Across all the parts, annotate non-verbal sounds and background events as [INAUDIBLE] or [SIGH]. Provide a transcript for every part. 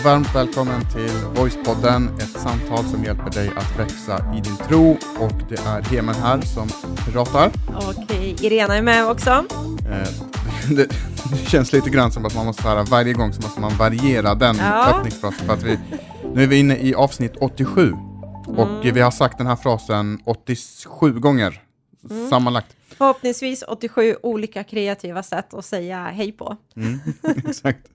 och varmt välkommen till Voicepodden, ett samtal som hjälper dig att växa i din tro. Och det är Hemen här som pratar. Och Irena är med också. Eh, [LAUGHS] det, det, känns lite grann som att man måste höra varje gång så måste man variera den ja. öppningsfrasen. För att vi, nu är vi inne i avsnitt 87 och mm. vi har sagt den här frasen 87 gånger mm. sammanlagt. Förhoppningsvis 87 olika kreativa sätt att säga hej på. Mm, [LAUGHS] exakt.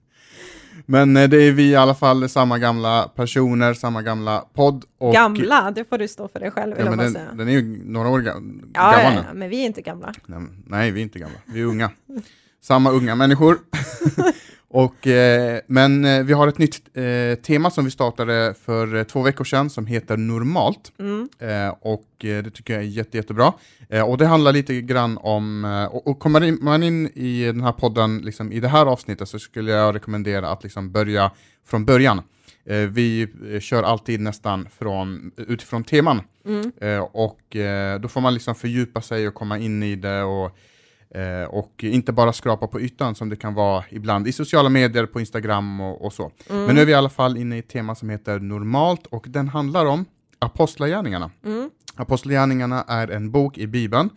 Men eh, det är vi i alla fall samma gamla personer, samma gamla podd. Och... Gamla, det får du stå för dig själv. Ja, men den, säga. den är ju några år ga ja, gammal nu. Ja, men vi är inte gamla. Nej, nej, vi är inte gamla. Vi är unga. samma unga människor. [LAUGHS] Och, eh, men eh, vi har ett nytt eh, tema som vi startade för eh, två veckor sedan som heter normalt. Mm. Eh, och eh, det tycker jag är jätte, jättebra. och det handlar lite grann om, och, och kommer man in i den här podden liksom, i det här avsnittet så skulle jag rekommendera att liksom börja från början. vi kör alltid nästan från, utifrån teman. Mm. och då får man liksom fördjupa sig och komma in i det och och inte bara skrapa på ytan som det kan vara ibland i sociala medier, på Instagram och, och så. Mm. Men nu är vi i alla fall inne i ett tema som heter normalt och den handlar om Apostlagärningarna. Mm. Apostlagärningarna är en bok i Bibeln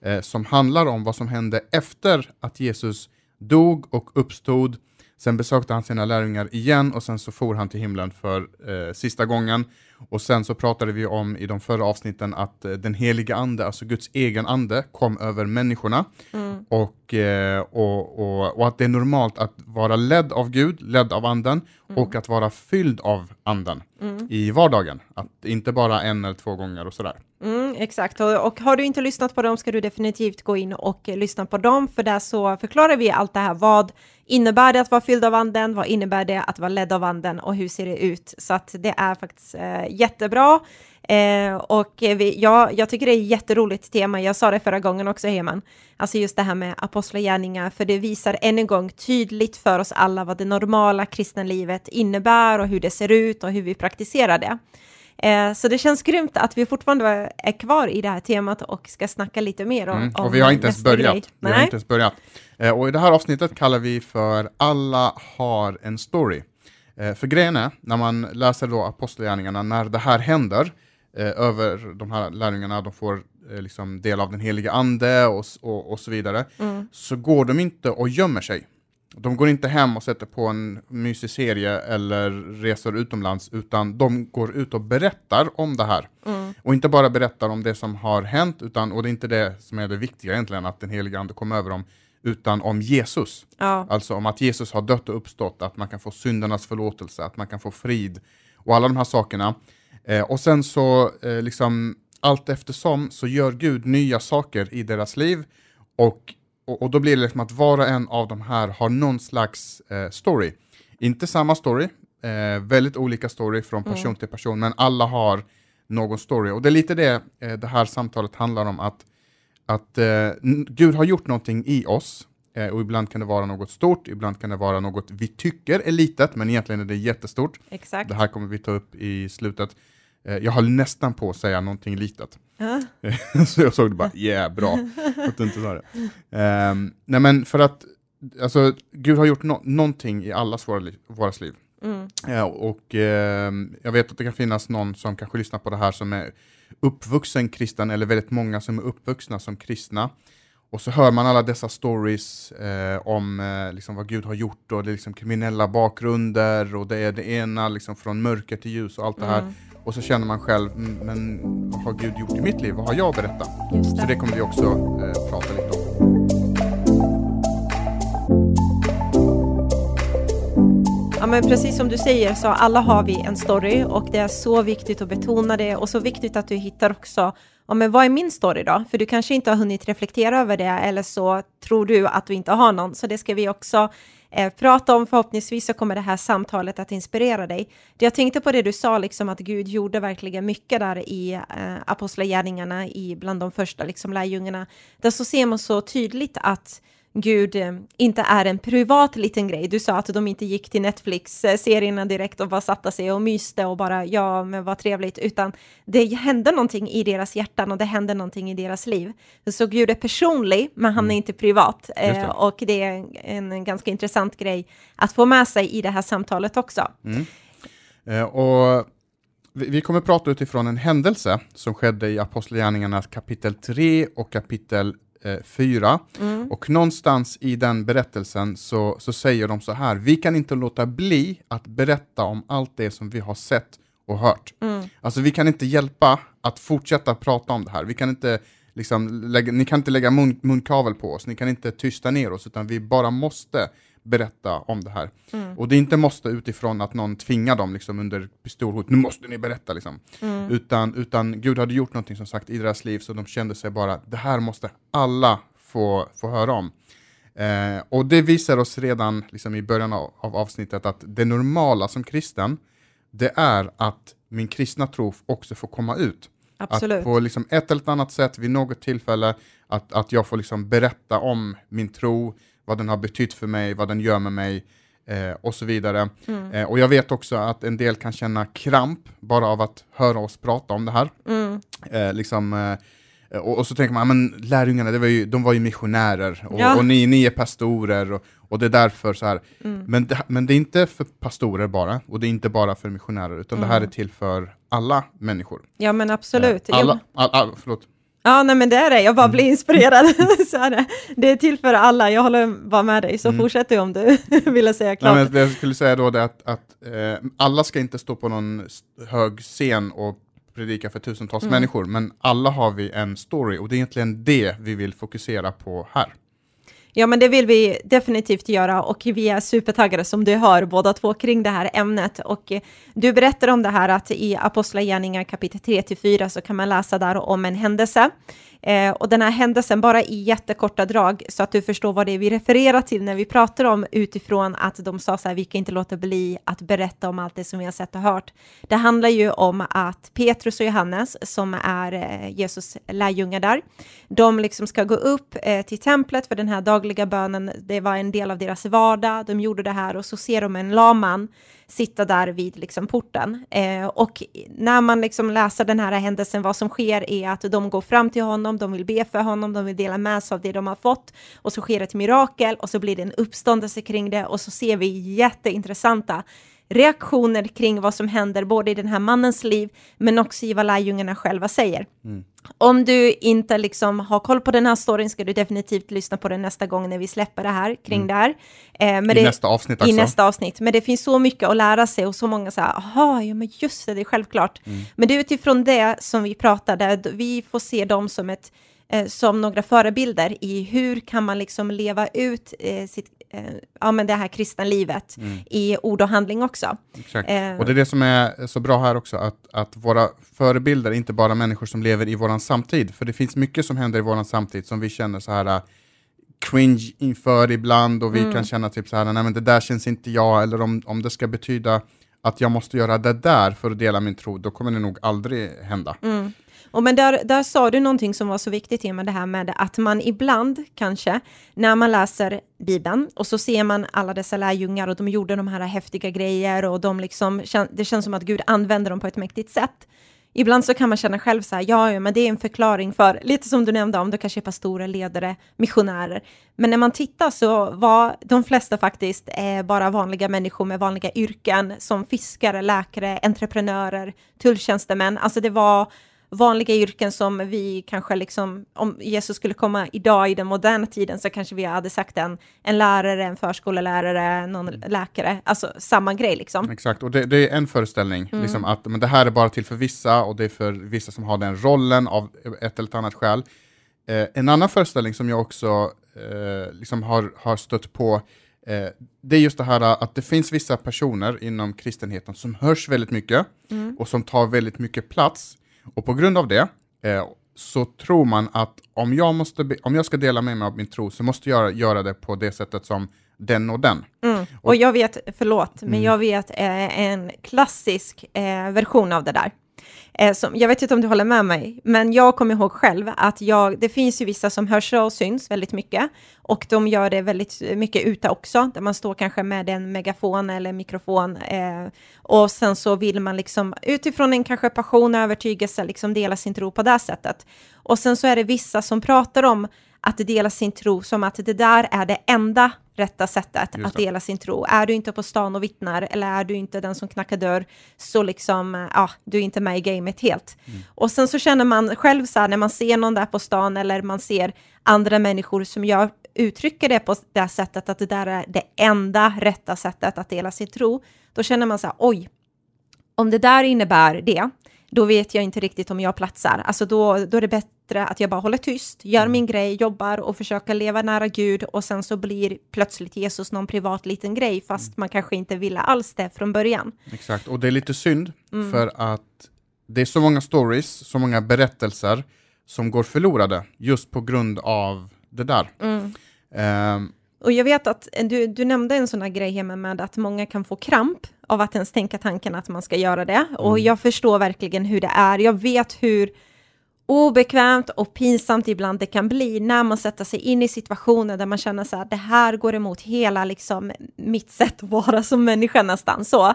eh, som handlar om vad som hände efter att Jesus dog och uppstod. Sen besökte han sina lärjungar igen och sen så for han till himlen för eh, sista gången. Och sen så pratade vi om i de förra avsnitten att eh, den heliga ande, alltså Guds egen ande, kom över människorna. Mm. Och, eh, och, och, och, att det är normalt att vara ledd av Gud, ledd av anden, mm. och att vara fylld av anden mm. i vardagen. Att inte bara en eller två gånger och sådär. Mm, exakt, och, och, har du inte lyssnat på dem ska du definitivt gå in och lyssna på dem, för där så förklarar vi allt det här. Vad innebär det att vara fylld av anden? Vad innebär det att vara ledd av anden och hur ser det ut? Så att det är faktiskt eh, jättebra. Eh, och vi, ja, jag tycker det är ett jätteroligt tema. Jag sa det förra gången också, Heman. Alltså just det här med apostlagärningar, för det visar än en gång tydligt för oss alla vad det normala kristna livet innebär och hur det ser ut och hur vi praktiserar det. Eh, så det känns grymt att vi fortfarande är kvar i det här temat och ska snacka lite mer om, mm, och vi har inte ens börjat. Vi har inte ens börjat. Eh, och i det här avsnittet kallar vi för Alla har en story. Eh, för grejen är, när man läser då Apostlagärningarna, när det här händer, över de här lärjungarna, de får liksom del av den heliga ande och, och, och så vidare, mm. så går de inte och gömmer sig. De går inte hem och sätter på en mysig serie eller reser utomlands, utan de går ut och berättar om det här. Mm. Och inte bara berättar om det som har hänt, utan, och det är inte det som är det viktiga egentligen, att den heliga ande kom över dem, utan om Jesus. Ja. Alltså om att Jesus har dött och uppstått, att man kan få syndernas förlåtelse, att man kan få frid och alla de här sakerna. Eh, och sen så, eh, liksom, allt eftersom så gör Gud nya saker i deras liv och och, och, då blir det liksom att var och en av de här har någon slags eh, story. Inte samma story, eh, väldigt olika story från person mm. till person, men alla har någon story. Och det är lite det eh, det här samtalet handlar om, att, att eh, Gud har gjort någonting i oss, eh, och ibland kan det vara något stort, ibland kan det vara något vi tycker är litet, men egentligen är det jättestort. Exakt. Det här kommer vi ta upp i slutet. Eh, jag höll nästan på att säga någonting litet. Uh. [LAUGHS] så jag såg det bara, yeah, bra att du inte sa det. Um, nej men för att, alltså, Gud har gjort no någonting i allas våra, liv, våras liv. Mm. Uh, och uh, jag vet att det kan finnas någon som kanske lyssnar på det här som är uppvuxen kristen, eller väldigt många som är uppvuxna som kristna. Och så hör man alla dessa stories eh, om eh, liksom vad Gud har gjort och det är liksom kriminella bakgrunder och det är det ena liksom från mörker till ljus och allt det här. Mm. Och så känner man själv, mm, men vad har Gud gjort i mitt liv? Vad har jag att berätta? Det. Så det kommer vi också eh, prata lite om. Ja, men precis som du säger så alla har vi en story och det är så viktigt att betona det och så viktigt att du hittar också ja, men vad är min story då? För du kanske inte har hunnit reflektera över det eller så tror du att du inte har någon, så det ska vi också eh, prata om. Förhoppningsvis så kommer det här samtalet att inspirera dig. Jag tänkte på det du sa, liksom att Gud gjorde verkligen mycket där i eh, apostlagärningarna, i bland de första liksom, lärjungarna. Där så ser man så tydligt att Gud eh, inte är en privat liten grej. Du sa att de inte gick till Netflix-serierna direkt och bara satte sig och myste och bara ja, men vad trevligt, utan det hände någonting i deras hjärtan och det hände någonting i deras liv. Så Gud är personlig, men han är inte privat. det. Eh, och det är en ganska intressant grej att få med sig i det här samtalet också. Eh, och vi, vi kommer prata utifrån en händelse som skedde i Apostlagärningarna kapitel 3 och kapitel eh, 4. Och någonstans i den berättelsen så, så säger de så här, vi kan inte låta bli att berätta om allt det som vi har sett och hört. Alltså vi kan inte hjälpa att fortsätta prata om det här. Vi kan inte, liksom, lägga, ni kan inte lägga mun, munkavel på oss, ni kan inte tysta ner oss, utan vi bara måste berätta om det här. Och det är inte måste utifrån att någon tvingar dem liksom, under pistolhot, nu måste ni berätta. Liksom. Utan, utan Gud hade gjort någonting som sagt i deras liv, så de kände sig bara, det här måste alla få, få höra om. Eh, och det visar oss redan liksom, i början av, av avsnittet att det normala som kristen, det är att min kristna tro också får komma ut. Absolut. Att på liksom ett eller annat sätt vid något tillfälle att, att jag får liksom berätta om min tro, vad den har betytt för mig, vad den gör med mig eh, och så vidare. Mm. Eh, och jag vet också att en del kan känna kramp bara av att höra oss prata om det här. Mm. Eh, liksom, eh, och, och så tänker man, "Ah, men lärjungarna, det var ju, de var ju missionärer och, Ja. och ni, ni är pastorer och, och det är därför så här. Mm. Men, det, men det är inte för pastorer bara, och det är inte bara för missionärer, utan det här är till för alla människor. Ja, men absolut. Eh, Alla, all, all, förlåt. Ja, nej men det är det. Jag bara Mm. blir inspirerad. [LAUGHS] så är det. det är till för alla. Jag håller bara med dig, så Mm. fortsätt du om du [LAUGHS] ville säga Nej, klart. men det jag skulle säga då är att, att eh, alla ska inte stå på någon hög scen och predika för tusentals Mm. människor, men alla har vi en story och det är egentligen det vi vill fokusera på här. Ja, men det vill vi definitivt göra och vi är supertaggade som du hör båda två kring det här ämnet. Och eh, du berättar om det här att i Apostlagärningarna kapitel 3-4 så kan man läsa där om en händelse. Eh, och den här händelsen, bara i jättekorta drag, så att du förstår vad det är vi refererar till när vi pratar om utifrån att de sa så här, vi kan inte låta bli att berätta om allt det som vi har sett och hört. Det handlar ju om att Petrus och Johannes, som är eh, Jesus lärjungar där, de liksom ska gå upp eh, till templet för den här dagliga bönen. Det var en del av deras vardag. De gjorde det här och så ser de en lam sitta där vid liksom porten. Eh, och när man liksom läser den här händelsen, vad som sker är att de går fram till honom, de vill be för honom, de vill dela med sig av det de har fått och så sker ett mirakel och så blir det en uppståndelse kring det och så ser vi jätteintressanta reaktioner kring vad som händer både i den här mannens liv men också i vad lärjungarna själva säger. Om du inte liksom har koll på den här storyn ska du definitivt lyssna på den nästa gång när vi släpper det här kring det här. Eh, men I det, nästa avsnitt I alltså. nästa avsnitt. Men det finns så mycket att lära sig och så många så här, aha, ja men just det, det är självklart. Men det är utifrån det som vi pratar, där vi får se dem som ett som några förebilder i hur kan man liksom leva ut eh, sitt, eh, ja, men det här kristna livet i ord och handling också. Exakt. Eh. Och det är det som är så bra här också, att, att våra förebilder är inte bara människor som lever i våran samtid, för det finns mycket som händer i våran samtid som vi känner så här cringe inför ibland och vi Mm. kan känna typ så här, nej men det där känns inte jag, eller om, om det ska betyda att jag måste göra det där för att dela min tro, då kommer det nog aldrig hända. Mm. Och men där, där sa du någonting som var så viktigt, med det här med att man ibland kanske, när man läser Bibeln och så ser man alla dessa lärjungar och de gjorde de här häftiga grejer och de liksom, det känns som att Gud använder dem på ett mäktigt sätt. Ibland så kan man känna själv så här, ja, ja, men det är en förklaring för, lite som du nämnde om, det kanske är pastorer, ledare, missionärer. Men när man tittar så var de flesta faktiskt eh, bara vanliga människor med vanliga yrken som fiskare, läkare, entreprenörer, tulltjänstemän. Alltså det var vanliga yrken som vi kanske liksom, om Jesus skulle komma idag i den moderna tiden så kanske vi hade sagt en, en lärare, en förskollärare, någon läkare, alltså samma grej liksom. Exakt, och det, det är en föreställning, Mm. liksom att men det här är bara till för vissa och det är för vissa som har den rollen av ett eller annat skäl. Eh, en annan föreställning som jag också eh, liksom har, har stött på, eh, det är just det här att det finns vissa personer inom kristenheten som hörs väldigt mycket Mm. och som tar väldigt mycket plats. Och på grund av det eh, så tror man att om jag, måste be, om jag ska dela med mig av min tro så måste jag göra det på det sättet som den och den. Mm. Och jag vet, förlåt, men Mm. jag vet eh, en klassisk eh, version av det där. Eh, som, jag vet inte om du håller med mig, men jag kommer ihåg själv att jag, det finns ju vissa som hörs och syns väldigt mycket och de gör det väldigt mycket ute också, där man står kanske med en megafon eller mikrofon eh, och sen så vill man liksom utifrån en kanske passion och övertygelse liksom dela sin tro på det sättet. Och sen så är det vissa som pratar om att dela sin tro som att det där är det enda rätta sättet att dela sin tro. Är du inte på stan och vittnar eller är du inte den som knackar dörr så liksom, ja, du är inte med i gamet helt. Mm. Och sen så känner man själv så här när man ser någon där på stan eller man ser andra människor som gör, uttrycker det på det sättet att det där är det enda rätta sättet att dela sin tro, då känner man så här, oj, om det där innebär det, då vet jag inte riktigt om jag platsar. Alltså då, då är det bättre att jag bara håller tyst, gör mm. min grej, jobbar och försöker leva nära Gud och sen så blir plötsligt Jesus någon privat liten grej fast mm. man kanske inte ville alls det från början. Exakt, och det är lite synd mm. för att det är så många stories, så många berättelser som går förlorade just på grund av det där. Um, och jag vet att du, du nämnde en sån här grej hemma med att många kan få kramp av att ens tänka tanken att man ska göra det. Mm. Och jag förstår verkligen hur det är. Jag vet hur obekvämt och pinsamt ibland det kan bli när man sätter sig in i situationer där man känner så här, det här går emot hela liksom mitt sätt att vara som människa nästan så.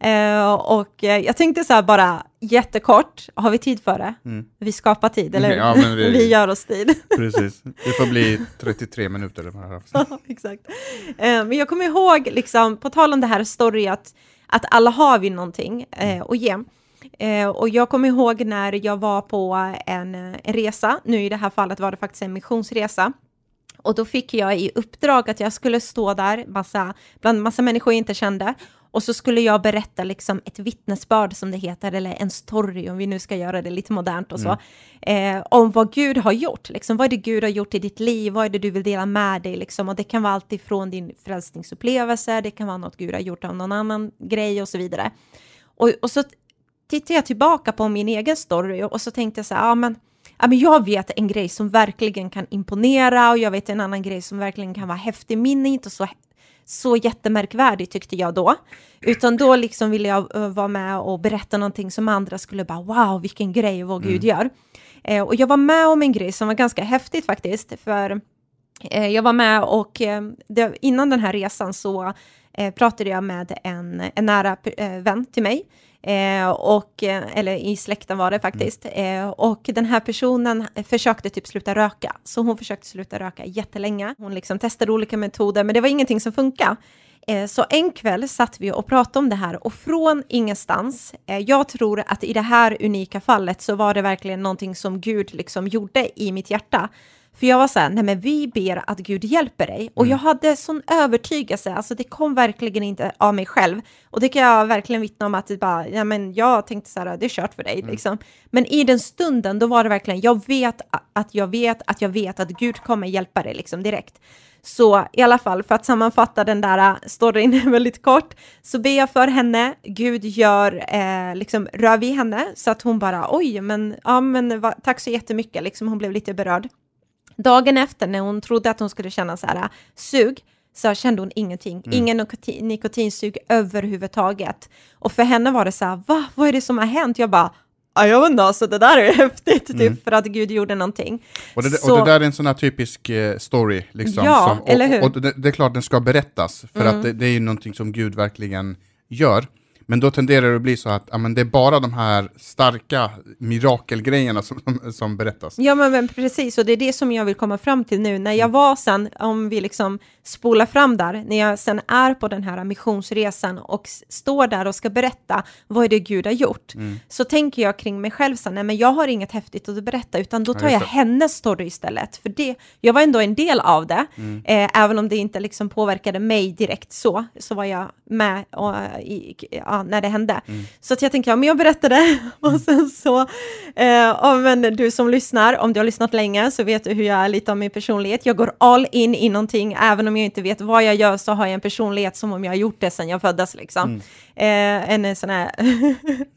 Mm. Uh, och uh, jag tänkte så här bara jättekort, har vi tid för det? Mm. Vi skapar tid, eller ja, vi, [LAUGHS] vi gör oss tid. [LAUGHS] Precis, det får bli 33 minuter. ja, [LAUGHS] exakt. Uh, men jag kommer ihåg, liksom, på tal om det här story, att, att alla har vi någonting uh, att ge. Eh, och jag kommer ihåg när jag var på en, en resa, nu i det här fallet var det faktiskt en missionsresa, och då fick jag i uppdrag att jag skulle stå där massa, bland massa människor jag inte kände och så skulle jag berätta liksom ett vittnesbörd som det heter, eller en story om vi nu ska göra det lite modernt och så, mm. eh, om vad Gud har gjort. Liksom, vad är det Gud har gjort i ditt liv? Vad är det du vill dela med dig? Liksom? Och det kan vara allt ifrån din frälsningsupplevelse, det kan vara något Gud har gjort av någon annan grej och så vidare. Och, och så tittade jag tillbaka på min egen story och så tänkte jag så här, ja men, ja men jag vet en grej som verkligen kan imponera och jag vet en annan grej som verkligen kan vara häftig. Min är inte så, så jättemärkvärdig tyckte jag då, utan då liksom ville jag uh, vara med och berätta någonting som andra skulle bara wow, vilken grej vad Gud mm. gör. Eh, och jag var med om en grej som var ganska häftigt faktiskt, för eh, jag var med och eh, det, innan den här resan så eh, pratade jag med en, en nära eh, vän till mig Eh, och, eh, eller i släkten var det faktiskt. Mm. Eh, och den här personen försökte typ sluta röka, så hon försökte sluta röka jättelänge. Hon liksom testade olika metoder, men det var ingenting som funkade. Eh, så en kväll satt vi och pratade om det här och från ingenstans, eh, jag tror att i det här unika fallet så var det verkligen någonting som Gud liksom gjorde i mitt hjärta. För jag var så här, nej men vi ber att Gud hjälper dig. Och mm. jag hade sån övertygelse, alltså det kom verkligen inte av mig själv. Och det kan jag verkligen vittna om att det bara, ja men jag tänkte så här, det är kört för dig mm. liksom. Men i den stunden, då var det verkligen, jag vet att jag vet att jag vet att Gud kommer hjälpa dig liksom direkt. Så i alla fall, för att sammanfatta den där äh, storyn [LAUGHS] väldigt kort, så ber jag för henne, Gud gör, eh, liksom rör vid henne, så att hon bara, oj, men, ja, men va, tack så jättemycket, liksom, hon blev lite berörd. Dagen efter när hon trodde att hon skulle känna så här sug, så kände hon ingenting, mm. ingen nikotin, nikotinsug överhuvudtaget. Och för henne var det så här, va, vad är det som har hänt? Jag bara, ja, jag vet inte, alltså det där är [LAUGHS] häftigt, typ, mm. för att Gud gjorde någonting. Och det, så... och det där är en sån här typisk uh, story, liksom. Ja, som, och, eller hur? Och, och det, det, är klart den ska berättas, för mm. att det, det, är ju någonting som Gud verkligen gör. Men då tenderar det att bli så att ja, men det är bara de här starka mirakelgrejerna som, som berättas. Ja, men, men, precis, och det är det som jag vill komma fram till nu. När jag var sen, om vi liksom spolar fram där, när jag sen är på den här missionsresan och står där och ska berätta vad är det Gud har gjort, mm. så tänker jag kring mig själv så nej men jag har inget häftigt att berätta, utan då tar ja, jag hennes story istället. För det, jag var ändå en del av det, mm. eh, även om det inte liksom påverkade mig direkt så, så var jag med och, i, ja, när det hände. Mm. Så att jag tänkte, ja men jag berättade [LAUGHS] och sen så, eh, men du som lyssnar, om du har lyssnat länge så vet du hur jag är lite om min personlighet. Jag går all in i någonting, även om jag inte vet vad jag gör så har jag en personlighet som om jag har gjort det sedan jag föddes liksom. Mm. Eh, en sån här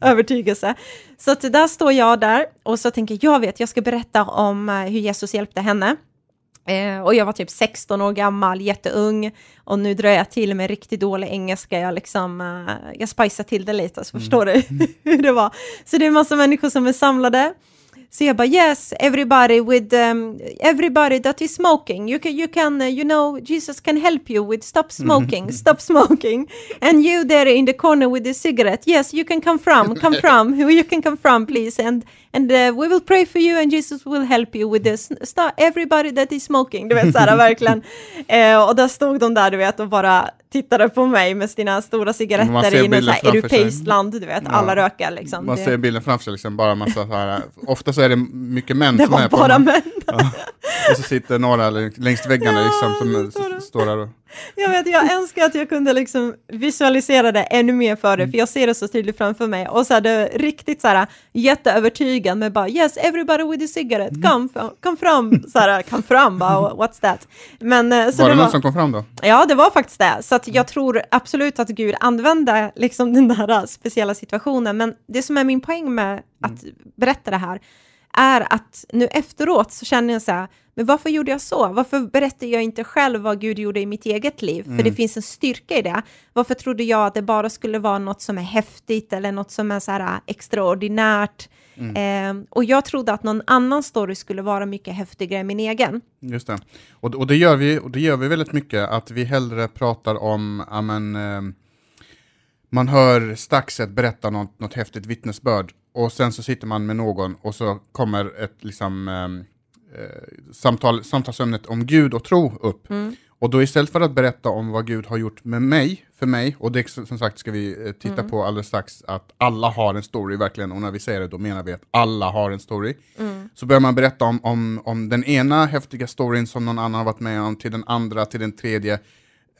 [LAUGHS] övertygelse. Så att där står jag där och så tänker jag vet, jag ska berätta om eh, hur Jesus hjälpte henne. Eh, och jag var typ 16 år gammal, jätteung, och nu drar jag till med riktigt dålig engelska. Jag, liksom, eh, jag spicar till det lite, så förstår du [LAUGHS] hur det var. Så det är massa människor som är samlade. Så jag bara yes, everybody with um, everybody that is smoking, you can, you can, uh, you know, Jesus can help you with stop smoking, stop smoking. And you there in the corner with the cigarette, yes, you can come from, come [LAUGHS] from, [LAUGHS] you can come from please, and and uh, we will pray for you and Jesus will help you with this. Stop, everybody that is smoking, du vet så här [LAUGHS] verkligen. Eh, och där stod de där, du vet, och bara tittade på mig med sina stora cigaretter i något europeiskt land, du vet, ja. alla rökar liksom. Man det... ser bilden framför sig, liksom, bara massa så här, [LAUGHS] ofta så är det mycket män det som är på bara män. Ja. Och så sitter några längs väggarna liksom, som står där [LAUGHS] jag vet, jag önskar att jag kunde liksom visualisera det ännu mer för det, för jag ser det så tydligt framför mig. Och så är det riktigt så här jätteövertygande med bara yes, everybody with a cigarette, come, come fram, så här, come fram, bara, what's that? Men, eh, så var det, det någon som kom fram då? Ja, det var faktiskt det. Så att jag tror absolut att Gud använde liksom [LAUGHS] den där speciella situationen. Men det som är min poäng med att berätta det här är att nu efteråt så känner jag så här, men varför gjorde jag så? Varför berättar jag inte själv vad Gud gjorde i mitt eget liv? Mm. För det mm. finns en styrka i det. Varför trodde jag att det bara skulle vara något som är häftigt eller något som är så här äh, extraordinärt? Mm. Eh, och jag trodde att någon annan story skulle vara mycket häftigare än min egen. Just det. Och, och, det, gör vi, och det gör vi väldigt mycket, att vi hellre pratar om, amen, eh, man hör Staxet berätta något, något häftigt vittnesbörd och sen så sitter man med någon och så kommer ett liksom eh, eh, samtal, samtalsämnet om Gud och tro upp. Mm. Och då istället för att berätta om vad Gud har gjort med mig, för mig, och det som sagt ska vi eh, titta mm. på alldeles strax, att alla har en story verkligen, och när vi säger det då menar vi att alla har en story. Mm. Så börjar man berätta om, om, om den ena häftiga storyn som någon annan har varit med om, till den andra, till den tredje.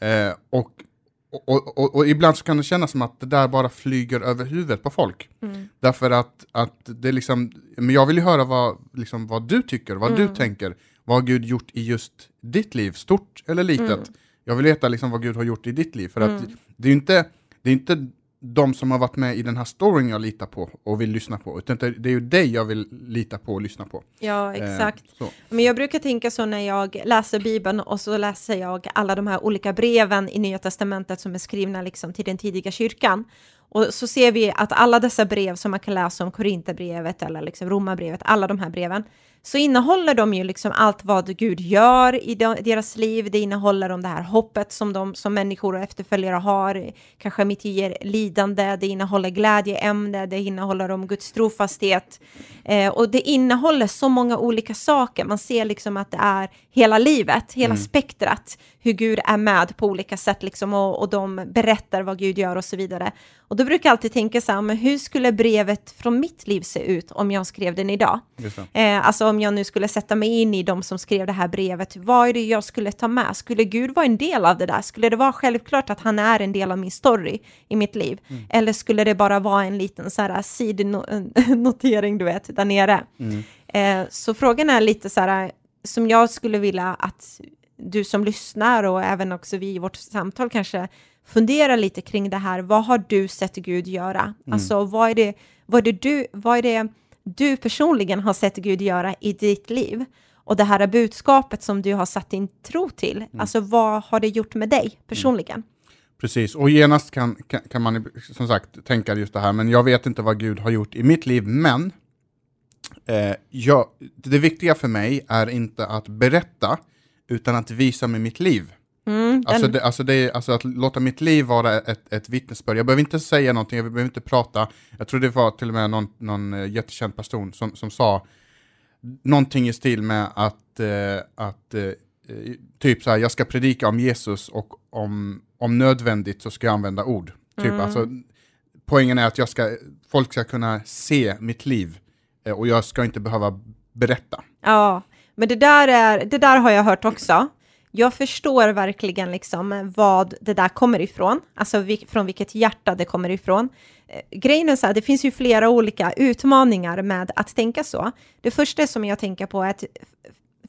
Eh, och och, och, och, ibland så kan det kännas som att det där bara flyger över huvudet på folk. Mm. Därför att, att det liksom, men jag vill ju höra vad, liksom, vad du tycker, vad mm. du tänker. Vad har Gud gjort i just ditt liv, stort eller litet? Mm. Jag vill veta liksom vad Gud har gjort i ditt liv, för att mm. det är ju inte, det är inte de som har varit med i den här storyn jag litar på och vill lyssna på, utan det är ju dig jag vill lita på och lyssna på. Ja, eh, exakt. Eh, Men jag brukar tänka så när jag läser Bibeln och så läser jag alla de här olika breven i Nya Testamentet som är skrivna liksom till den tidiga kyrkan. Och så ser vi att alla dessa brev som man kan läsa om Korinthierbrevet eller liksom Romarbrevet, alla de här breven, så innehåller de ju liksom allt vad Gud gör i deras liv. Det innehåller om det här hoppet som de som människor och efterföljare har, kanske mitt i lidande. Det innehåller glädjeämne, det innehåller om Guds trofasthet eh, och det innehåller så många olika saker. Man ser liksom att det är hela livet, hela mm. spektrat, hur Gud är med på olika sätt liksom och, och de berättar vad Gud gör och så vidare. Och då brukar jag alltid tänka så här, men hur skulle brevet från mitt liv se ut om jag skrev den idag? Eh, alltså om jag nu skulle sätta mig in i de som skrev det här brevet, vad är det jag skulle ta med? Skulle Gud vara en del av det där? Skulle det vara självklart att han är en del av min story i mitt liv? Mm. Eller skulle det bara vara en liten så här sidnotering, [LAUGHS] du vet, där nere? Mm. Eh, så frågan är lite så här, som jag skulle vilja att du som lyssnar och även också vi i vårt samtal kanske fundera lite kring det här. Vad har du sett Gud göra? Mm. Alltså, vad är, det, vad, är det du, vad är det du personligen har sett Gud göra i ditt liv? Och det här budskapet som du har satt din tro till, mm. alltså vad har det gjort med dig personligen? Mm. Precis, och genast kan, kan, kan, man som sagt tänka just det här, men jag vet inte vad Gud har gjort i mitt liv, men eh, jag, det viktiga för mig är inte att berätta, utan att visa med mitt liv. Mm, alltså, det, alltså, det, alltså att låta mitt liv vara ett, ett vittnesbörd. Jag behöver inte säga någonting, jag behöver inte prata. Jag tror det var till och med någon, någon uh, jättekänd person som, som sa någonting i stil med att, uh, att uh, typ så här, jag ska predika om Jesus och om, om nödvändigt så ska jag använda ord. Typ, mm. alltså, poängen är att jag ska, folk ska kunna se mitt liv och jag ska inte behöva berätta. Ja, men det där, är, det där har jag hört också jag förstår verkligen liksom vad det där kommer ifrån, alltså från vilket hjärta det kommer ifrån. Eh, grejen är så här, det finns ju flera olika utmaningar med att tänka så. Det första som jag tänker på är att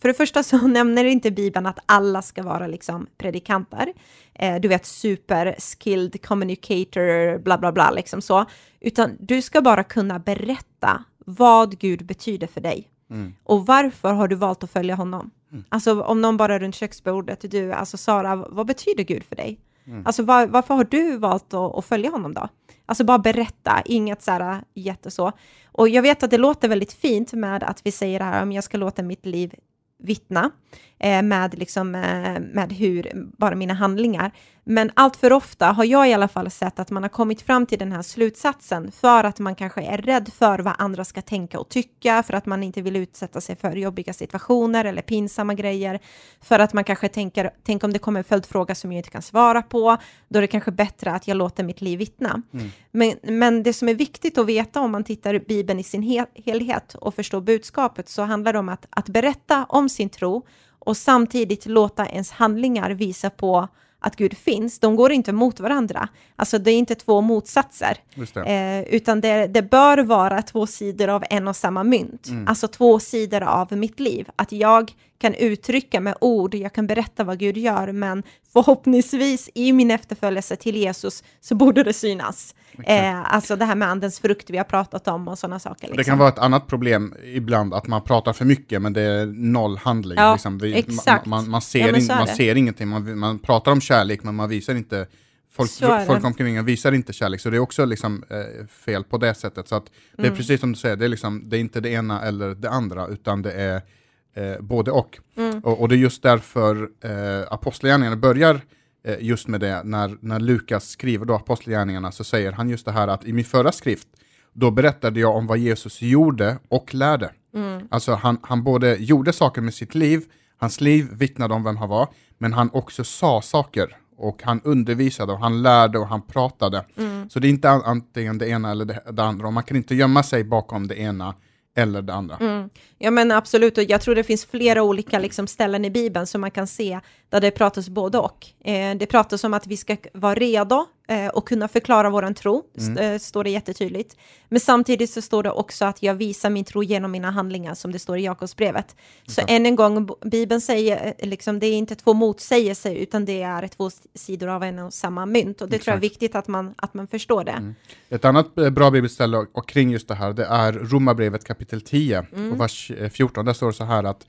för det första så [LAUGHS] nämner inte Bibeln att alla ska vara liksom predikanter. Eh, du vet super skilled communicator, bla bla bla, liksom så. Utan du ska bara kunna berätta vad Gud betyder för dig. Mm. Och varför har du valt att följa honom? Mm. Alltså om någon bara runt köksbordet, du, alltså Sara, vad betyder Gud för dig? Mm. Alltså var, varför har du valt att, att, följa honom då? Alltså bara berätta, inget så här jätteså. Och jag vet att det låter väldigt fint med att vi säger det här, om jag ska låta mitt liv vittna eh, med, liksom, eh, med hur, bara mina handlingar. Men allt för ofta har jag i alla fall sett att man har kommit fram till den här slutsatsen för att man kanske är rädd för vad andra ska tänka och tycka, för att man inte vill utsätta sig för jobbiga situationer eller pinsamma grejer, för att man kanske tänker, tänk om det kommer en följdfråga som jag inte kan svara på, då är det kanske bättre att jag låter mitt liv vittna. Mm. Men, men det som är viktigt att veta om man tittar Bibeln i sin hel helhet och förstår budskapet, så handlar det om att, att berätta om sin tro och samtidigt låta ens handlingar visa på att Gud finns, de går inte mot varandra. Alltså det är inte två motsatser, eh, utan det, det, bör vara två sidor av en och samma mynt. Mm. Alltså två sidor av mitt liv. Att jag kan uttrycka med ord, jag kan berätta vad Gud gör, men förhoppningsvis i min efterföljelse till Jesus så borde det synas. Eh, alltså det här med andens frukt vi har pratat om och sådana saker. Liksom. Det kan liksom. vara ett annat problem ibland, att man pratar för mycket men det är noll handling. Ja, liksom. vi, exakt. Man, man, ser, ja, in, man ser ingenting, man, man pratar om kärlek men man visar inte Folk, folk omkring visar inte kärlek, så det är också liksom, eh, fel på det sättet. Så att det är mm. precis som du säger, det är, liksom, det är inte det ena eller det andra, utan det är eh, både och. Mm. och. och. det är just därför eh, apostlagärningarna börjar eh, just med det. När, när Lukas skriver då apostlagärningarna så säger han just det här att i min förra skrift, då berättade jag om vad Jesus gjorde och lärde. Mm. Alltså han, han både gjorde saker med sitt liv, hans liv vittnade om vem han var, men han också sa saker och han undervisade och han lärde och han pratade. Mm. Så det är inte antingen det ena eller det, det andra och man kan inte gömma sig bakom det ena eller det andra. Mm. Ja men absolut, och jag tror det finns flera olika liksom, ställen i Bibeln som man kan se där det pratas både och. Eh, det pratas om att vi ska vara redo eh, och kunna förklara vår tro, mm. eh, står det jättetydligt. Men samtidigt så står det också att jag visar min tro genom mina handlingar, som det står i Jakobsbrevet. Så okay. än en gång, Bibeln säger, eh, liksom, det är inte två motsägelser, utan det är två sidor av en och samma mynt. Och det Exakt. tror jag är viktigt att man, att man förstår det. Mm. Ett annat bra bibelställe och, och kring just det här, det är Romarbrevet kapitel 10 mm. och vers 14. Där står det så här att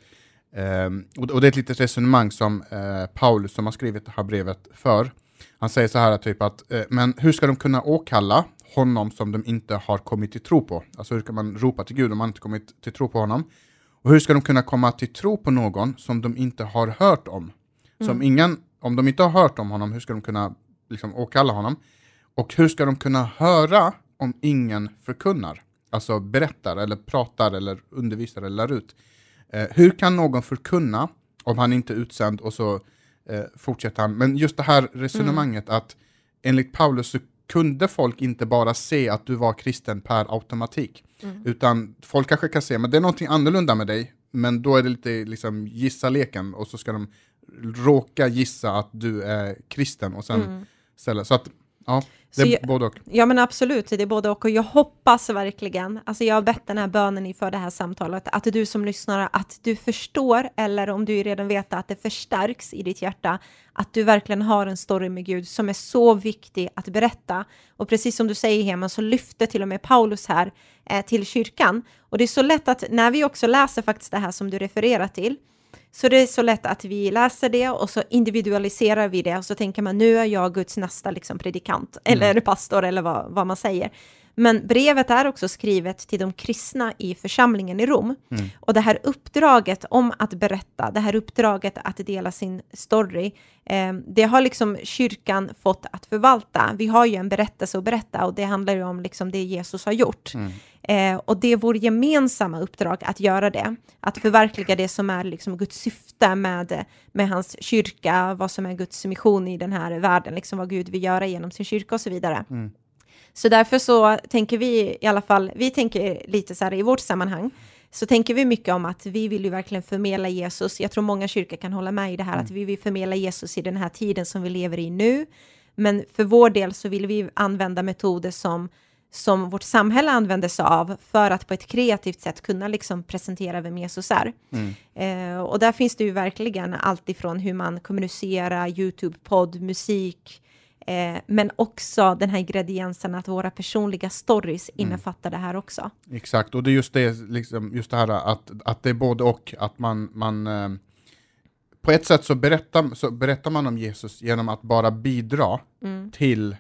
Um, och, det är ett litet resonemang som uh, Paulus, som har skrivit det här brevet, för. Han säger så här, typ att, uh, men hur ska de kunna åkalla honom som de inte har kommit till tro på? Alltså hur kan man ropa till Gud om man inte kommit till tro på honom? Och hur ska de kunna komma till tro på någon som de inte har hört om? Mm. Som ingen, om de inte har hört om honom, hur ska de kunna liksom, åkalla honom? Och hur ska de kunna höra om ingen förkunnar? Alltså berättar eller pratar eller undervisar eller lär ut. Eh, hur kan någon förkunna om han inte är utsänd och så eh, fortsätter han. Men just det här resonemanget mm. att enligt Paulus så kunde folk inte bara se att du var kristen per automatik. Mm. Utan folk kanske kan se, men det är någonting annorlunda med dig. Men då är det lite liksom gissa-leken och så ska de råka gissa att du är kristen och sen mm. ställa. Så att Ja, det är jag, både och. Ja, men absolut, det är både och. Och jag hoppas verkligen, alltså jag har bett den här bönen inför det här samtalet, att du som lyssnar, att du förstår, eller om du redan vet att det förstärks i ditt hjärta, att du verkligen har en story med Gud som är så viktig att berätta. Och precis som du säger, Heman, så lyfter till och med Paulus här eh, till kyrkan. Och det är så lätt att när vi också läser faktiskt det här som du refererar till, så det är så lätt att vi läser det och så individualiserar vi det och så tänker man nu är jag Guds nästa liksom, predikant mm. eller pastor eller vad, vad man säger. Men brevet är också skrivet till de kristna i församlingen i Rom. Mm. Och det här uppdraget om att berätta, det här uppdraget att dela sin story, eh, det har liksom kyrkan fått att förvalta. Vi har ju en berättelse att berätta och det handlar ju om liksom det Jesus har gjort. Mm. Eh, och det är vårt gemensamma uppdrag att göra det, att förverkliga det som är liksom Guds syfte med, med hans kyrka, vad som är Guds mission i den här världen, liksom vad Gud vill göra genom sin kyrka och så vidare. Mm. Så därför så tänker vi i alla fall, vi tänker lite så här i vårt sammanhang, så tänker vi mycket om att vi vill ju verkligen förmedla Jesus. Jag tror många kyrkor kan hålla med i det här, mm. att vi vill förmedla Jesus i den här tiden som vi lever i nu. Men för vår del så vill vi använda metoder som som vårt samhälle använder sig av för att på ett kreativt sätt kunna liksom presentera vem Jesus är. Mm. Eh, och där finns det ju verkligen allt ifrån hur man kommunicerar, YouTube, podd, musik, eh, men också den här ingrediensen att våra personliga stories mm. innefattar det här också. Exakt, och det är just det, liksom, just det här att, att det är både och, att man, man eh, på ett sätt så berättar, så berättar man om Jesus genom att bara bidra Mm. till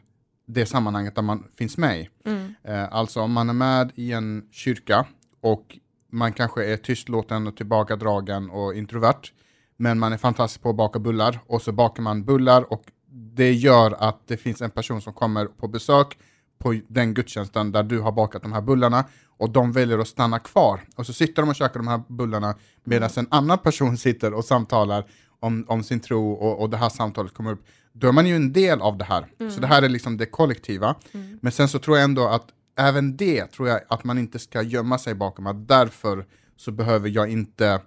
det sammanhanget där man finns med i. Mm. Eh, alltså om man är med i en kyrka och man kanske är tystlåten och tillbakadragen och introvert, men man är fantastisk på att baka bullar och så bakar man bullar och det gör att det finns en person som kommer på besök på den gudstjänsten där du har bakat de här bullarna och de väljer att stanna kvar och så sitter de och käkar de här bullarna medan en annan person [LAUGHS] sitter och samtalar om, om sin tro och, och det här samtalet kommer upp. Då är man ju en del av det här. Så det här är liksom det kollektiva. Men sen så tror jag ändå att även det tror jag att man inte ska gömma sig bakom att därför så behöver jag inte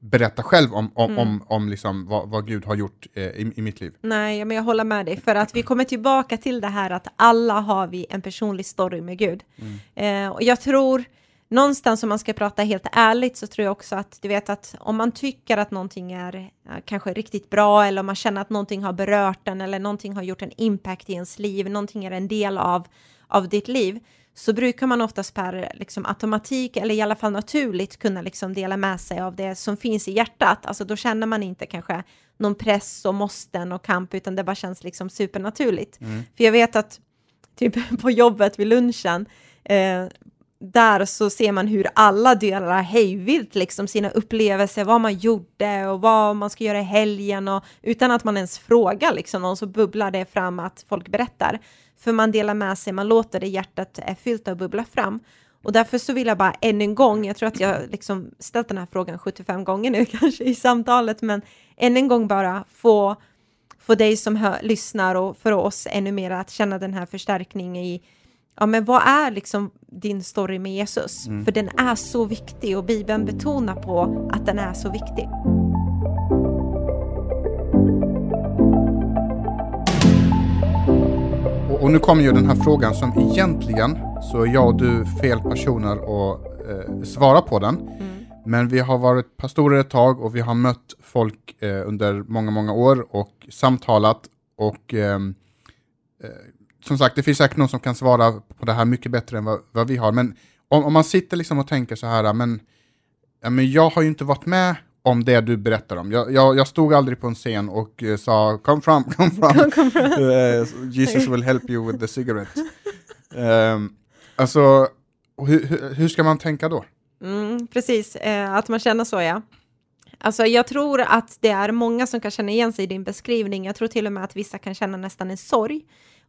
berätta själv om, om, om, om liksom vad, vad Gud har gjort eh, i, i mitt liv. Nej, men jag håller med dig, för att vi kommer tillbaka till det här att alla har vi en personlig story med Gud. Eh, och jag tror, någonstans om man ska prata helt ärligt, så tror jag också att du vet att om man tycker att någonting är kanske riktigt bra, eller om man känner att någonting har berört en, eller någonting har gjort en impact i ens liv, någonting är en del av, av ditt liv, så brukar man oftast per liksom, automatik eller i alla fall naturligt kunna liksom, dela med sig av det som finns i hjärtat. Alltså då känner man inte kanske någon press och måsten och kamp, utan det bara känns liksom supernaturligt. För jag vet att typ [LAUGHS] på jobbet vid lunchen, eh, där så ser man hur alla delar hejvilt liksom sina upplevelser, vad man gjorde och vad man ska göra i helgen och utan att man ens frågar liksom någon så bubblar det fram att folk berättar. För man delar med sig, man låter det hjärtat är fyllt av bubbla fram. Och därför så vill jag bara än en gång, jag tror att jag liksom ställt den här frågan 75 gånger nu [LAUGHS] kanske i samtalet, men än en gång bara få, få dig som hör, lyssnar och för oss ännu mer att känna den här förstärkningen i Ja, men vad är liksom din story med Jesus? För den är så viktig och Bibeln betonar på att den är så viktig. Och, och nu kommer ju den här frågan som egentligen så är jag och du fel personer att eh, svara på den. Men vi har varit pastorer ett tag och vi har mött folk eh, under många, många år och samtalat och eh, som sagt, det finns säkert någon som kan svara på det här mycket bättre än vad, vad vi har. Men om, om man sitter liksom och tänker så här, men, ja, men jag har ju inte varit med om det du berättar om. Jag, jag, jag stod aldrig på en scen och eh, sa come from, [LAUGHS] come from, [LAUGHS] Eh, Jesus will help you with the cigarette. um, [LAUGHS] alltså, hur, hur, hur ska man tänka då? Mm, precis, eh, att man känner så ja. Alltså jag tror att det är många som kan känna igen sig i din beskrivning. Jag tror till och med att vissa kan känna nästan en sorg,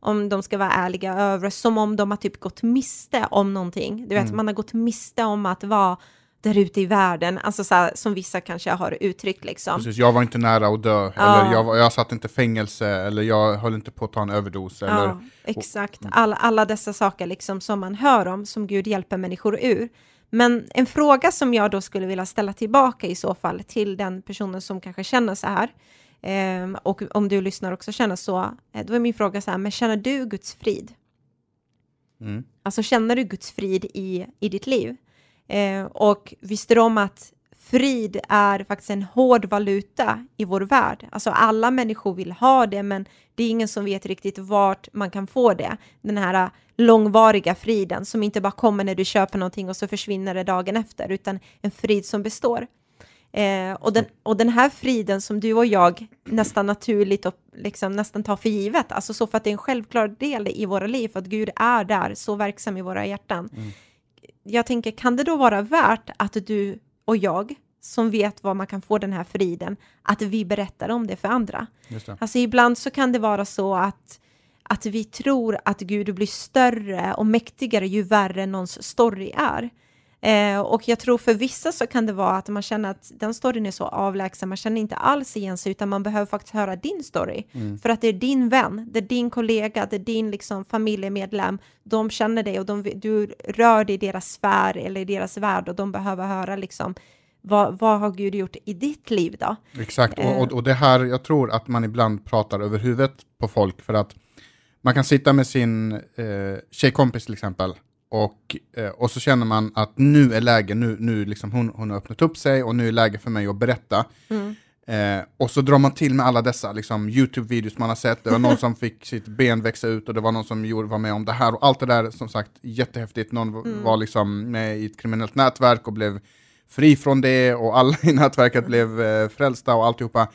om de ska vara ärliga över, som om de har typ gått miste om någonting. Du vet, man har gått miste om att vara där ute i världen, alltså så här, som vissa kanske har uttryckt liksom. Precis, jag var inte nära att dö, Ja. eller jag, jag satt inte i fängelse, eller jag höll inte på att ta en överdos. Eller, Ja, exakt. Alla, alla dessa saker liksom som man hör om, som Gud hjälper människor ur. Men en fråga som jag då skulle vilja ställa tillbaka i så fall till den personen som kanske känner så här, ehm, och om du lyssnar också känner så, eh, då är min fråga så här, men känner du Guds frid? Mm. Alltså känner du Guds frid i, i ditt liv? Eh, och visste du om att frid är faktiskt en hård valuta i vår värld? Alltså alla människor vill ha det, men det är ingen som vet riktigt vart man kan få det. Den här långvariga friden som inte bara kommer när du köper någonting och så försvinner det dagen efter, utan en frid som består. Eh, och, den, och den här friden som du och jag nästan naturligt och liksom nästan tar för givet, alltså så för att det är en självklar del i våra liv, för att Gud är där, så verksam i våra hjärtan. Jag tänker, kan det då vara värt att du och jag, som vet var man kan få den här friden, att vi berättar om det för andra? Det. Alltså ibland så kan det vara så att, att vi tror att Gud blir större och mäktigare ju värre någons story är. Eh, och jag tror för vissa så kan det vara att man känner att den storyn är så avlägsen, man känner inte alls igen sig, utan man behöver faktiskt höra din story. För att det är din vän, det är din kollega, det är din liksom familjemedlem, de känner dig och de, du rör dig i deras sfär eller i deras värld och de behöver höra liksom vad, vad har Gud gjort i ditt liv då? Exakt, Eh. och, och, och det här, jag tror att man ibland pratar över huvudet på folk för att man kan sitta med sin eh, tjejkompis till exempel och, eh, och så känner man att nu är läge, nu, nu liksom hon, hon har öppnat upp sig och nu är läge för mig att berätta. Eh, och så drar man till med alla dessa liksom, YouTube-videos man har sett. Det var någon som fick sitt ben växa ut och det var någon som gjorde, var med om det här. Och allt det där, som sagt, jättehäftigt. Någon v- var liksom med i ett kriminellt nätverk och blev fri från det och alla i nätverket blev eh, frälsta och alltihopa.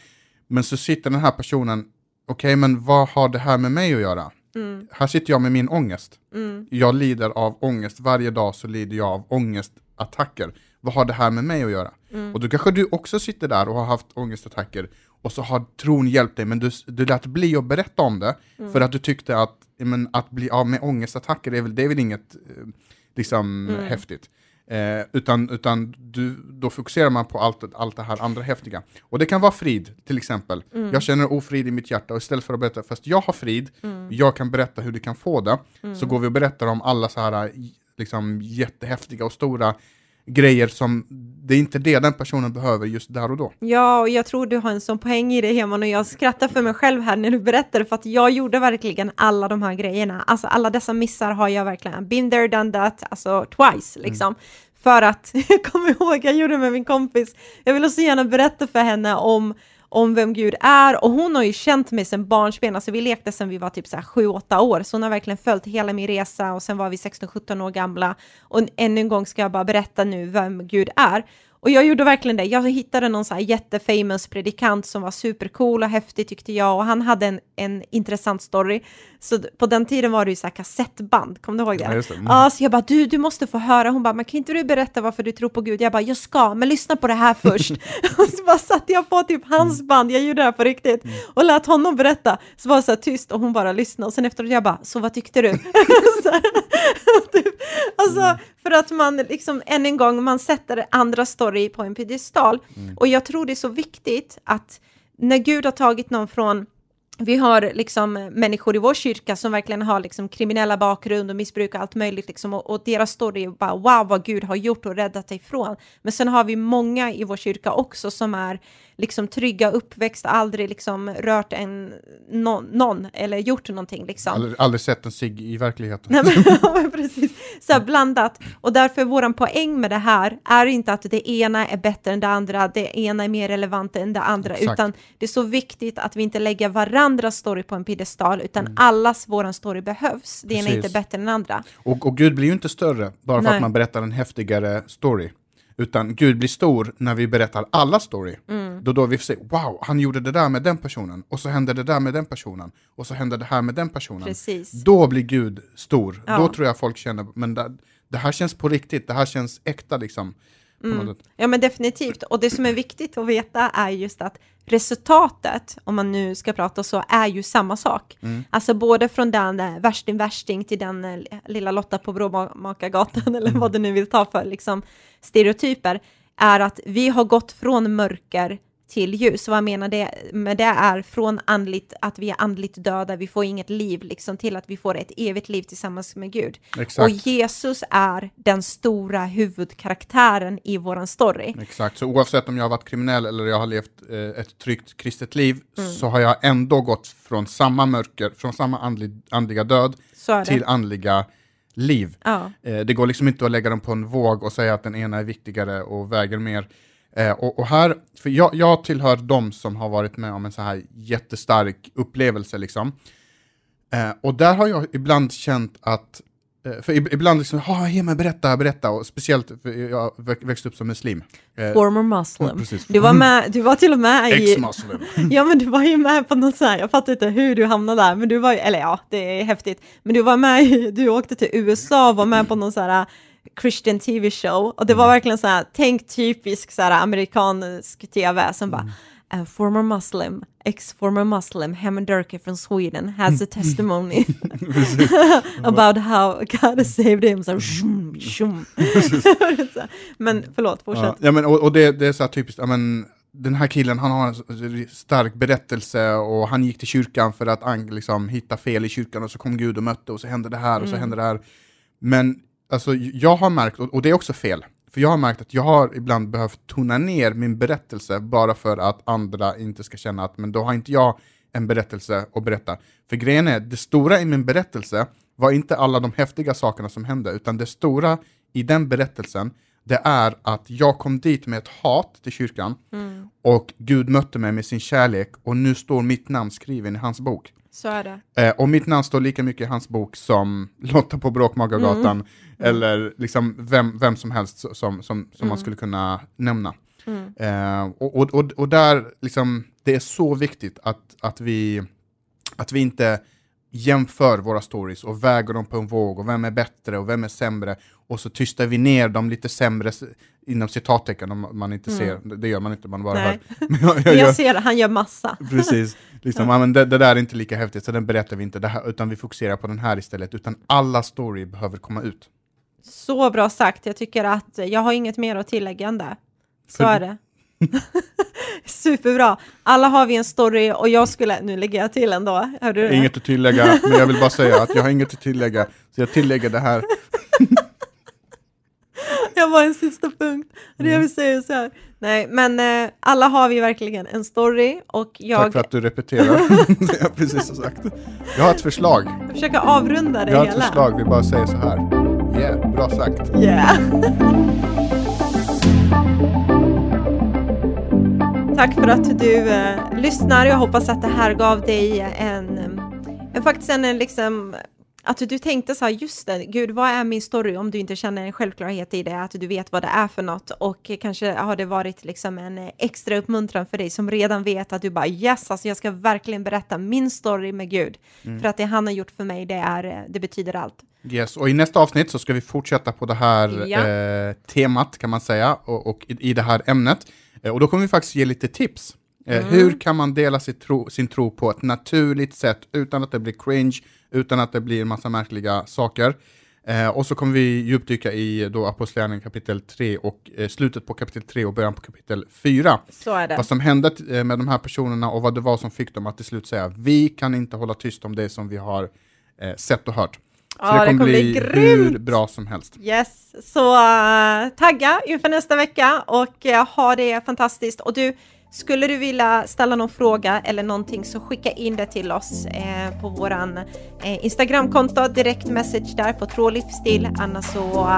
Men så sitter den här personen, okej men vad har det här med mig att göra? Mm, Här sitter jag med min ångest. mm, Jag lider av ångest, varje dag så lider jag av ångestattacker. Vad har det här med mig att göra? mm. Och då kanske du också sitter där och har haft ångestattacker och så har tron hjälpt dig, men du, du lät bli att berätta om det Mm. för att du tyckte att men, att bli av med ångestattacker, det är väl, det är väl inget eh, liksom, häftigt. Eh, utan utan du, då fokuserar man på allt, allt det här andra häftiga. Och det kan vara frid, till exempel. Mm. Jag känner ofrid i mitt hjärta och istället för att berätta, fast jag har frid, Mm. jag kan berätta hur du kan få det, så går vi och berättar om alla så här liksom, jättehäftiga och stora grejer som, det är inte det den personen behöver just där och då. Ja, och jag tror du har en sån poäng i det Heman och jag skrattar för mig själv här när du berättade för att jag gjorde verkligen alla de här grejerna. Alltså alla dessa missar har jag verkligen been there, done that, alltså twice liksom. För att, [LAUGHS] jag kommer ihåg, jag gjorde det med min kompis, jag ville så gärna berätta för henne om om vem Gud är och hon har ju känt mig sedan barnsben, alltså vi lekte sedan vi var typ så här 7-8 år, så hon har verkligen följt hela min resa och sen var vi 16-17 år gamla och ännu en gång ska jag bara berätta nu vem Gud är. Och jag gjorde verkligen det. Jag hittade någon så här jättefamous predikant som var supercool och häftig tyckte jag och han hade en, en intressant story. Så på den tiden var det ju så här kassettband, kommer du ihåg det? Ja, det. Mm. Ja, så jag bara, du, du måste få höra. Hon bara, men kan inte du berätta varför du tror på Gud? Jag bara, jag ska, men lyssna på det här [LAUGHS] först. [LAUGHS] och så bara satte jag på typ hans Mm. band, jag gjorde det här på riktigt, och lät honom berätta. Så var det så här tyst och hon bara lyssnade och sen efteråt jag bara, så vad tyckte du? [LAUGHS] typ, alltså, Mm. för att man liksom än en gång, man sätter andra story på en piedestal. Mm. Och jag tror det är så viktigt att när Gud har tagit någon från vi har liksom människor i vår kyrka som verkligen har liksom kriminella bakgrund och missbruk och allt möjligt liksom och, och deras story är bara wow vad Gud har gjort och räddat dig ifrån. Men sen har vi många i vår kyrka också som är liksom trygga, uppväxt, aldrig liksom rört en, någon, någon eller gjort någonting liksom. Aldrig, aldrig sett en cigg i verkligheten. Nej, men, [LAUGHS] ja, men precis. Så här blandat. Och därför är våran poäng med det här är inte att det ena är bättre än det andra, det ena är mer relevant än det andra, Exakt. utan det är så viktigt att vi inte lägger varandras story på en piedestal, utan Mm. allas våran story behövs. Det ena är inte bättre än den andra. Och, och Gud blir ju inte större bara för Nej. att man berättar en häftigare story. Utan Gud blir stor när vi berättar alla story. Mm. Då, då vi får se, wow, han gjorde det där med den personen, och så hände det där med den personen, och så hände det här med den personen. Precis. Då blir Gud stor. Ja. Då tror jag folk känner, men det, det här känns på riktigt, det här känns äkta liksom. Mm. Ja, men definitivt. Och det som är viktigt att veta är just att resultatet, om man nu ska prata så, är ju samma sak. Alltså både från den eh, värsting värsting till den eh, lilla Lotta på Bråmakargatan [LAUGHS] eller vad du nu vill ta för liksom, stereotyper, är att vi har gått från mörker till ljus. Vad jag menar det med det är från andligt, att vi är andligt döda, vi får inget liv, liksom till att vi får ett evigt liv tillsammans med Gud. Exakt. Och Jesus är den stora huvudkaraktären i våran story. Exakt, så oavsett om jag har varit kriminell eller jag har levt eh, ett tryggt kristet liv Mm. så har jag ändå gått från samma mörker, från samma andlig, andliga död till andliga liv. Ja. Eh, det går liksom inte att lägga dem på en våg och säga att den ena är viktigare och väger mer. Eh, och, och här, för jag, jag tillhör de som har varit med om en så här jättestark upplevelse liksom. Eh, och där har jag ibland känt att, eh, för ib- ibland liksom, ha, ge mig berätta, berätta, och speciellt för jag vä- växte upp som muslim. Eh, Former Muslim. precis. Du var, med, du var till och med i... Ex-muslim. [LAUGHS] Ja men du var ju med på något så här, jag fattar inte hur du hamnade där, men du var ju, eller ja, det är häftigt, men du var med, i- du åkte till USA och var med på någon så här Christian TV show. Och det var verkligen så här, tänk typisk så här amerikansk tv som bara A former Muslim, ex-former Muslim, Hammond Durkee from Sweden has a testimony. [LAUGHS] [LAUGHS] About how God saved him. Så här, shum, shum. [LAUGHS] Men förlåt, fortsätt. Ja, men, och, och det, det är så här typiskt, ja, men, den här killen han har en stark berättelse och han gick till kyrkan för att liksom, hitta fel i kyrkan och så kom Gud och mötte och så hände det här och så hände det här. Men alltså, jag har märkt, och, det är också fel, för jag har märkt att jag har ibland behövt tona ner min berättelse bara för att andra inte ska känna att men då har inte jag en berättelse att berätta. För grejen är, det stora i min berättelse var inte alla de häftiga sakerna som hände, utan det stora i den berättelsen, det är att jag kom dit med ett hat till kyrkan och Gud mötte mig med sin kärlek och nu står mitt namn skriven i hans bok. Så är det. Eh, och mitt namn står lika mycket i hans bok som [LAUGHS] Lotta på Bråkmakargatan, eller liksom vem, vem som helst som, som, som man Mm. skulle kunna nämna. Mm. Eh, och, och, och, och där, liksom, det är så viktigt att, att, vi, att vi inte jämför våra stories och väger dem på en våg och vem är bättre och vem är sämre och så tystar vi ner de lite sämre inom citattecken om man inte ser, det- gör man inte, man bara Mm. Nej. hör. [LAUGHS] Men jag, jag, jag ser det, han gör massa. [LAUGHS] precis, liksom, ja. men det, det där är inte lika häftigt så den berättar vi inte, det här, utan vi fokuserar på den här istället, utan alla story behöver komma ut. Så bra sagt. Jag tycker att jag har inget mer att tillägga än det. Så För- är det. [LAUGHS] Superbra. Alla har vi en story och jag skulle, nu lägger jag till ändå. Hörde du det? Inget att tillägga, men jag vill bara säga att jag har inget att tillägga, så jag tillägger det här. [LAUGHS] Jag var en sista punkt. Mm. det jag vill säga så här. Nej, men eh, alla har vi verkligen en story och Tack jag för att du repeterar [LAUGHS] det jag precis har sagt. Jag har ett förslag. försöker avrunda det Jag har ett hela. förslag, vi bara säger så här. Yeah, bra sagt. Yeah. Tack för att du eh, lyssnar. Jag hoppas att det här gav dig en, en faktiskt en, en liksom att du tänkte så här, just det, gud, vad är min story om du inte känner en självklarhet i det, att du vet vad det är för något och kanske har det varit liksom en eh, extra uppmuntran för dig som redan vet att du bara yes, alltså jag ska verkligen berätta min story med Gud, för att det han har gjort för mig, det är, eh, det betyder allt. Yes, och i nästa avsnitt så ska vi fortsätta på det här Ja. eh, temat kan man säga, och, och i, i det här ämnet. Eh, och då kommer vi faktiskt ge lite tips. Eh, Mm. Hur kan man dela sin tro, sin tro på ett naturligt sätt utan att det blir cringe, utan att det blir en massa märkliga saker. Eh, och så kommer vi djupdyka i då Apostlagärningarna kapitel 3 och eh, slutet på kapitel 3 och början på kapitel 4. Så är det. Vad som hände eh, med de här personerna och vad det var som fick dem att till slut säga vi kan inte hålla tyst om det som vi har eh, sett och hört. Så Ja, det det kommer kommer bli bli hur grymt. bra som helst. Yes, så uh, tagga inför nästa vecka och uh, ha det fantastiskt. Och du, skulle du vilja ställa någon fråga eller någonting så skicka in det till oss eh, på våran eh, Instagramkonto, direkt message där på Tråd Livsstil. Annars så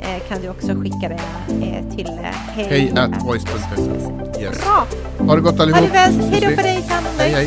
eh, kan du också skicka det eh, till eh, Hej at voice.se. Yes. Bra, Ha det gott ha allihop. det bäst. Hej då på dig, Hej hej.